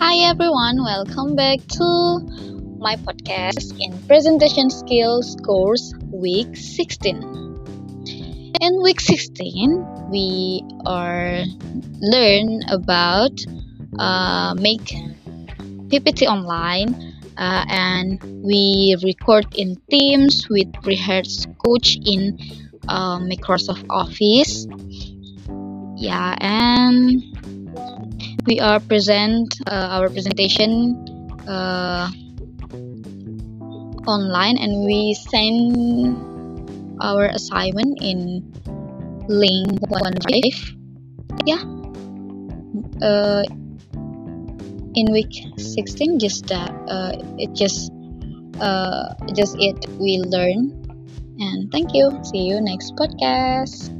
everyone, welcome back to my podcast in Presentation Skills course week 16. In week 16, we are learn about uh, make PPT online uh, and we record in Teams with rehearsed coach in uh, Microsoft Office. Yeah, and we are present uh, our presentation uh, online and we send our assignment in link OneDrive yeah. Uh, in week 16 just that uh, it just uh, just it we learn. And thank you. See you next podcast